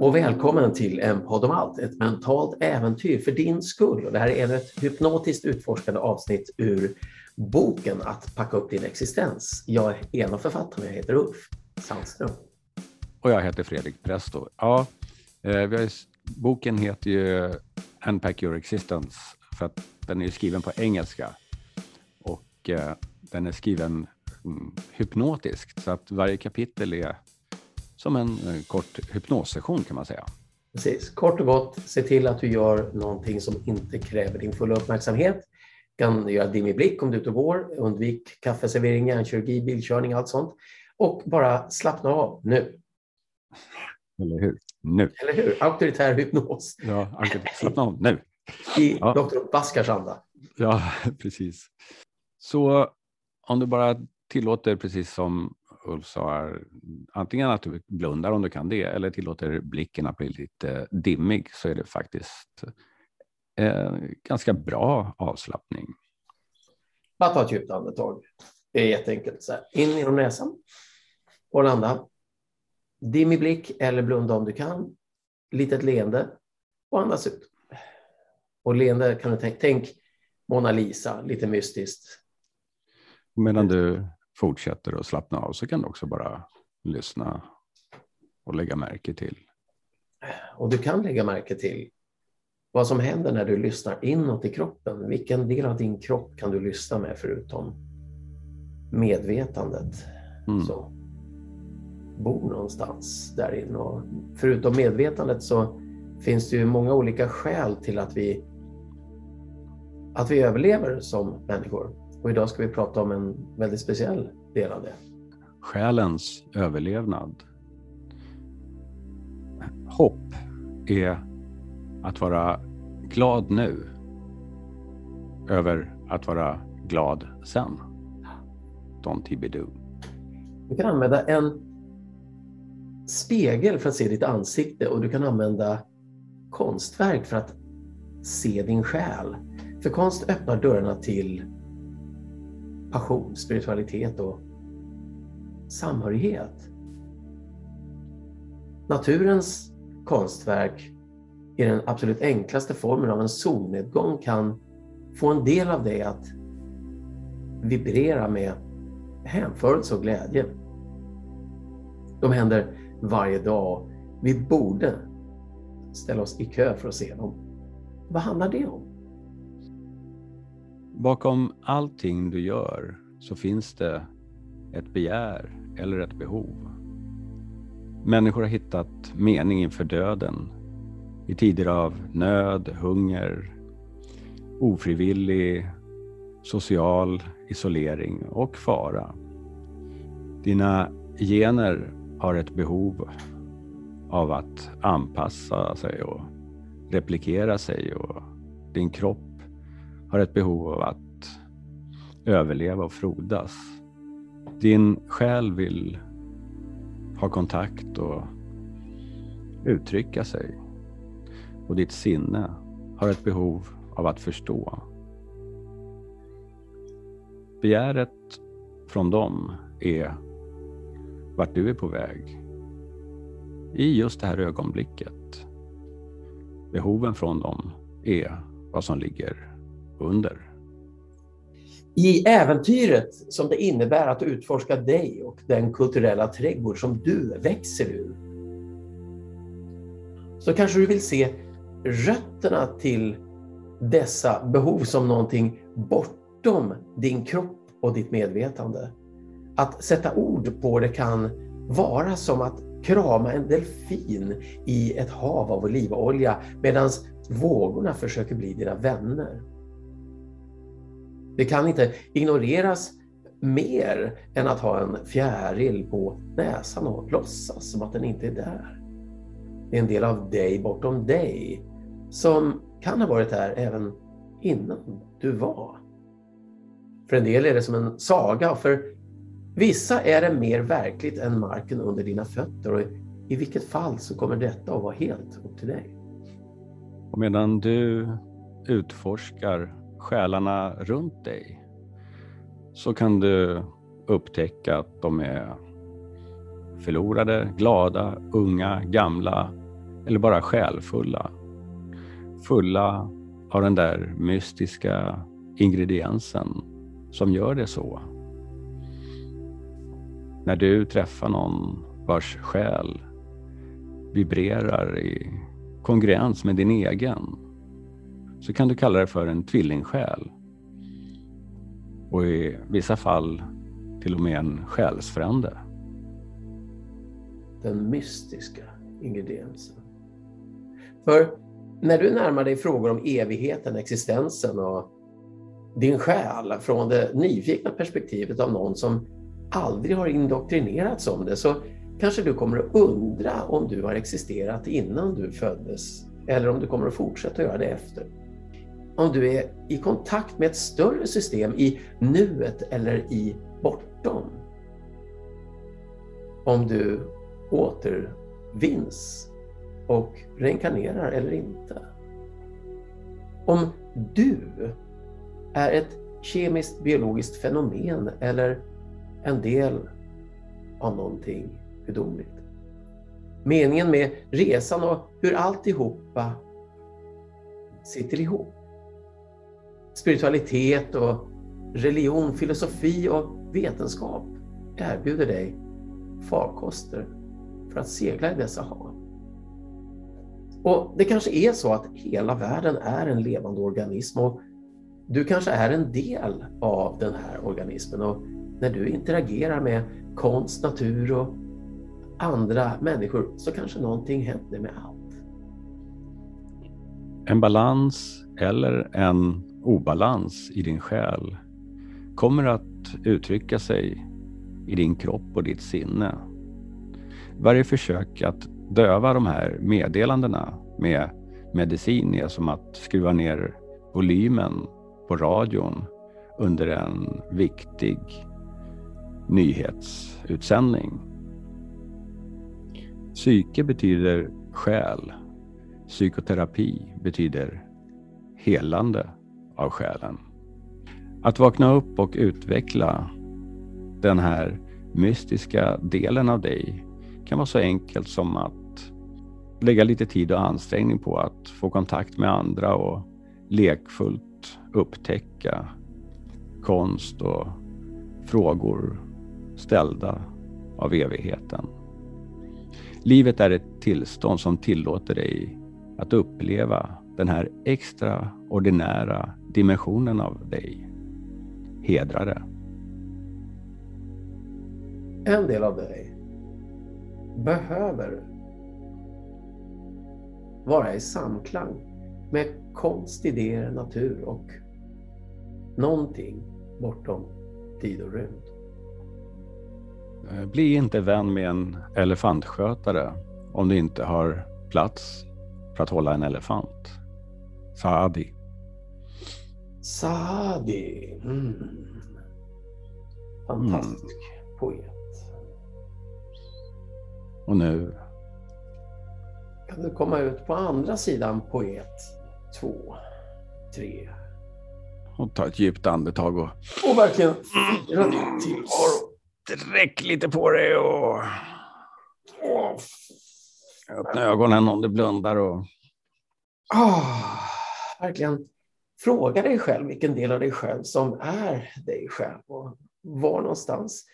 Och välkommen till en podd om allt, ett mentalt äventyr för din skull. Och det här är ett hypnotiskt utforskande avsnitt ur boken Att packa upp din existens. Jag är en av författarna, jag heter Ulf Sandström. Och jag heter Fredrik Presto. Ja, eh, vi har, boken heter ju Unpack your existence för att den är skriven på engelska och den är skriven mm, hypnotiskt så att varje kapitel är som en eh, kort hypnossession kan man säga. Precis. Kort och gott, se till att du gör någonting som inte kräver din fulla uppmärksamhet. Du kan göra dimmig blick om du är ute och går, undvik kaffeservering, hjärnkirurgi, bilkörning, allt sånt. Och bara slappna av nu. Eller hur? Nu. Eller hur? Auktoritär hypnos. Ja, slappna av nu. I ja. Dr. Baskars anda. Ja, precis. Så om du bara tillåter, precis som Ulf sa, antingen att du blundar om du kan det eller tillåter blicken att bli lite dimmig så är det faktiskt eh, ganska bra avslappning. Bara ta ett djupt andetag. Det är jätteenkelt. Så här. In genom näsan och landa. Dimmig blick eller blunda om du kan. Litet leende och andas ut. Och leende kan du tänka, tänk Mona Lisa, lite mystiskt. Medan du fortsätter att slappna av så kan du också bara lyssna och lägga märke till. Och du kan lägga märke till vad som händer när du lyssnar inåt i kroppen. Vilken del av din kropp kan du lyssna med förutom medvetandet? Mm. Så bor någonstans där inne. Och förutom medvetandet så finns det ju många olika skäl till att vi, att vi överlever som människor. Och idag ska vi prata om en väldigt speciell del av det. Själens överlevnad. Hopp är att vara glad nu över att vara glad sen. Don't tibidoo. Du kan använda en spegel för att se ditt ansikte och du kan använda konstverk för att se din själ. För konst öppnar dörrarna till passion, spiritualitet och samhörighet. Naturens konstverk i den absolut enklaste formen av en solnedgång kan få en del av det att vibrera med hänförelse och glädje. De händer varje dag. Vi borde ställa oss i kö för att se dem. Vad handlar det om? Bakom allting du gör så finns det ett begär eller ett behov. Människor har hittat mening inför döden i tider av nöd, hunger, ofrivillig social isolering och fara. Dina gener har ett behov av att anpassa sig och replikera sig och din kropp har ett behov av att överleva och frodas. Din själ vill ha kontakt och uttrycka sig. Och ditt sinne har ett behov av att förstå. Begäret från dem är vart du är på väg. I just det här ögonblicket. Behoven från dem är vad som ligger under. I äventyret som det innebär att utforska dig och den kulturella trädgård som du växer ur. Så kanske du vill se rötterna till dessa behov som någonting bortom din kropp och ditt medvetande. Att sätta ord på det kan vara som att krama en delfin i ett hav av olivolja medan vågorna försöker bli dina vänner. Det kan inte ignoreras mer än att ha en fjäril på näsan och låtsas som att den inte är där. Det är en del av dig bortom dig som kan ha varit där även innan du var. För en del är det som en saga och för vissa är det mer verkligt än marken under dina fötter och i vilket fall så kommer detta att vara helt upp till dig. Och medan du utforskar själarna runt dig så kan du upptäcka att de är förlorade, glada, unga, gamla eller bara själfulla. Fulla av den där mystiska ingrediensen som gör det så. När du träffar någon vars själ vibrerar i kongruens med din egen så kan du kalla det för en tvillingsjäl. Och i vissa fall till och med en själsfrände. Den mystiska ingrediensen. För när du närmar dig frågor om evigheten, existensen och din själ från det nyfikna perspektivet av någon som aldrig har indoktrinerats om det så kanske du kommer att undra om du har existerat innan du föddes eller om du kommer att fortsätta göra det efter. Om du är i kontakt med ett större system i nuet eller i bortom. Om du återvinns och reinkarnerar eller inte. Om du är ett kemiskt biologiskt fenomen eller en del av någonting gudomligt. Meningen med resan och hur alltihopa sitter ihop. Spiritualitet och religion, filosofi och vetenskap erbjuder dig farkoster för att segla i dessa hav. Och Det kanske är så att hela världen är en levande organism och du kanske är en del av den här organismen och när du interagerar med konst, natur och andra människor så kanske någonting händer med allt. En balans eller en obalans i din själ kommer att uttrycka sig i din kropp och ditt sinne. Varje försök att döva de här meddelandena med medicin är som att skruva ner volymen på radion under en viktig nyhetsutsändning. Psyke betyder själ. Psykoterapi betyder helande av själen. Att vakna upp och utveckla den här mystiska delen av dig kan vara så enkelt som att lägga lite tid och ansträngning på att få kontakt med andra och lekfullt upptäcka konst och frågor ställda av evigheten. Livet är ett tillstånd som tillåter dig att uppleva den här extraordinära dimensionen av dig. Hedra det. En del av dig behöver vara i samklang med konst, idéer, natur och någonting bortom tid och rymd. Bli inte vän med en elefantskötare om du inte har plats för att hålla en elefant. Saadi. Saadi. Mm. Fantastisk mm. poet. Och nu? Kan du komma ut på andra sidan poet två, tre. Och ta ett djupt andetag och... Och verkligen fira din tillvaro. Sträck lite på dig och... Öppna ögonen om du blundar och... Oh, verkligen fråga dig själv vilken del av dig själv som är dig själv och var någonstans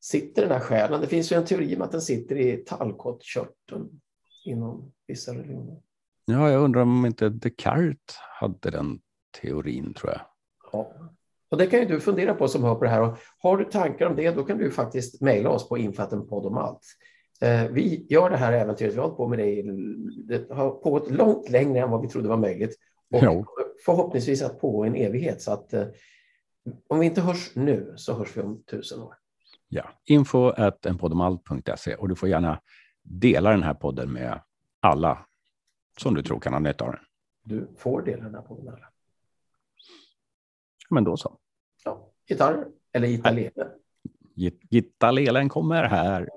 sitter den där själen. Det finns ju en teori om att den sitter i tallkottkörteln inom vissa religioner. Ja, jag undrar om inte Descartes hade den teorin, tror jag. Ja. Och det kan ju du fundera på som hör på det här. Och har du tankar om det, då kan du faktiskt mejla oss på infattenpodd om allt. Eh, vi gör det här äventyret, vi har hållit på med det, det har pågått långt längre än vad vi trodde var möjligt. Och jo. Förhoppningsvis att pågå en evighet. Så att eh, om vi inte hörs nu så hörs vi om tusen år. Ja, info at enpodomalt.se och du får gärna dela den här podden med alla som du tror kan ha nytta av den. Du får dela den här podden med alla. Men då så. Ja, gitarr eller gitarrlele. Gitarrlelen kommer här.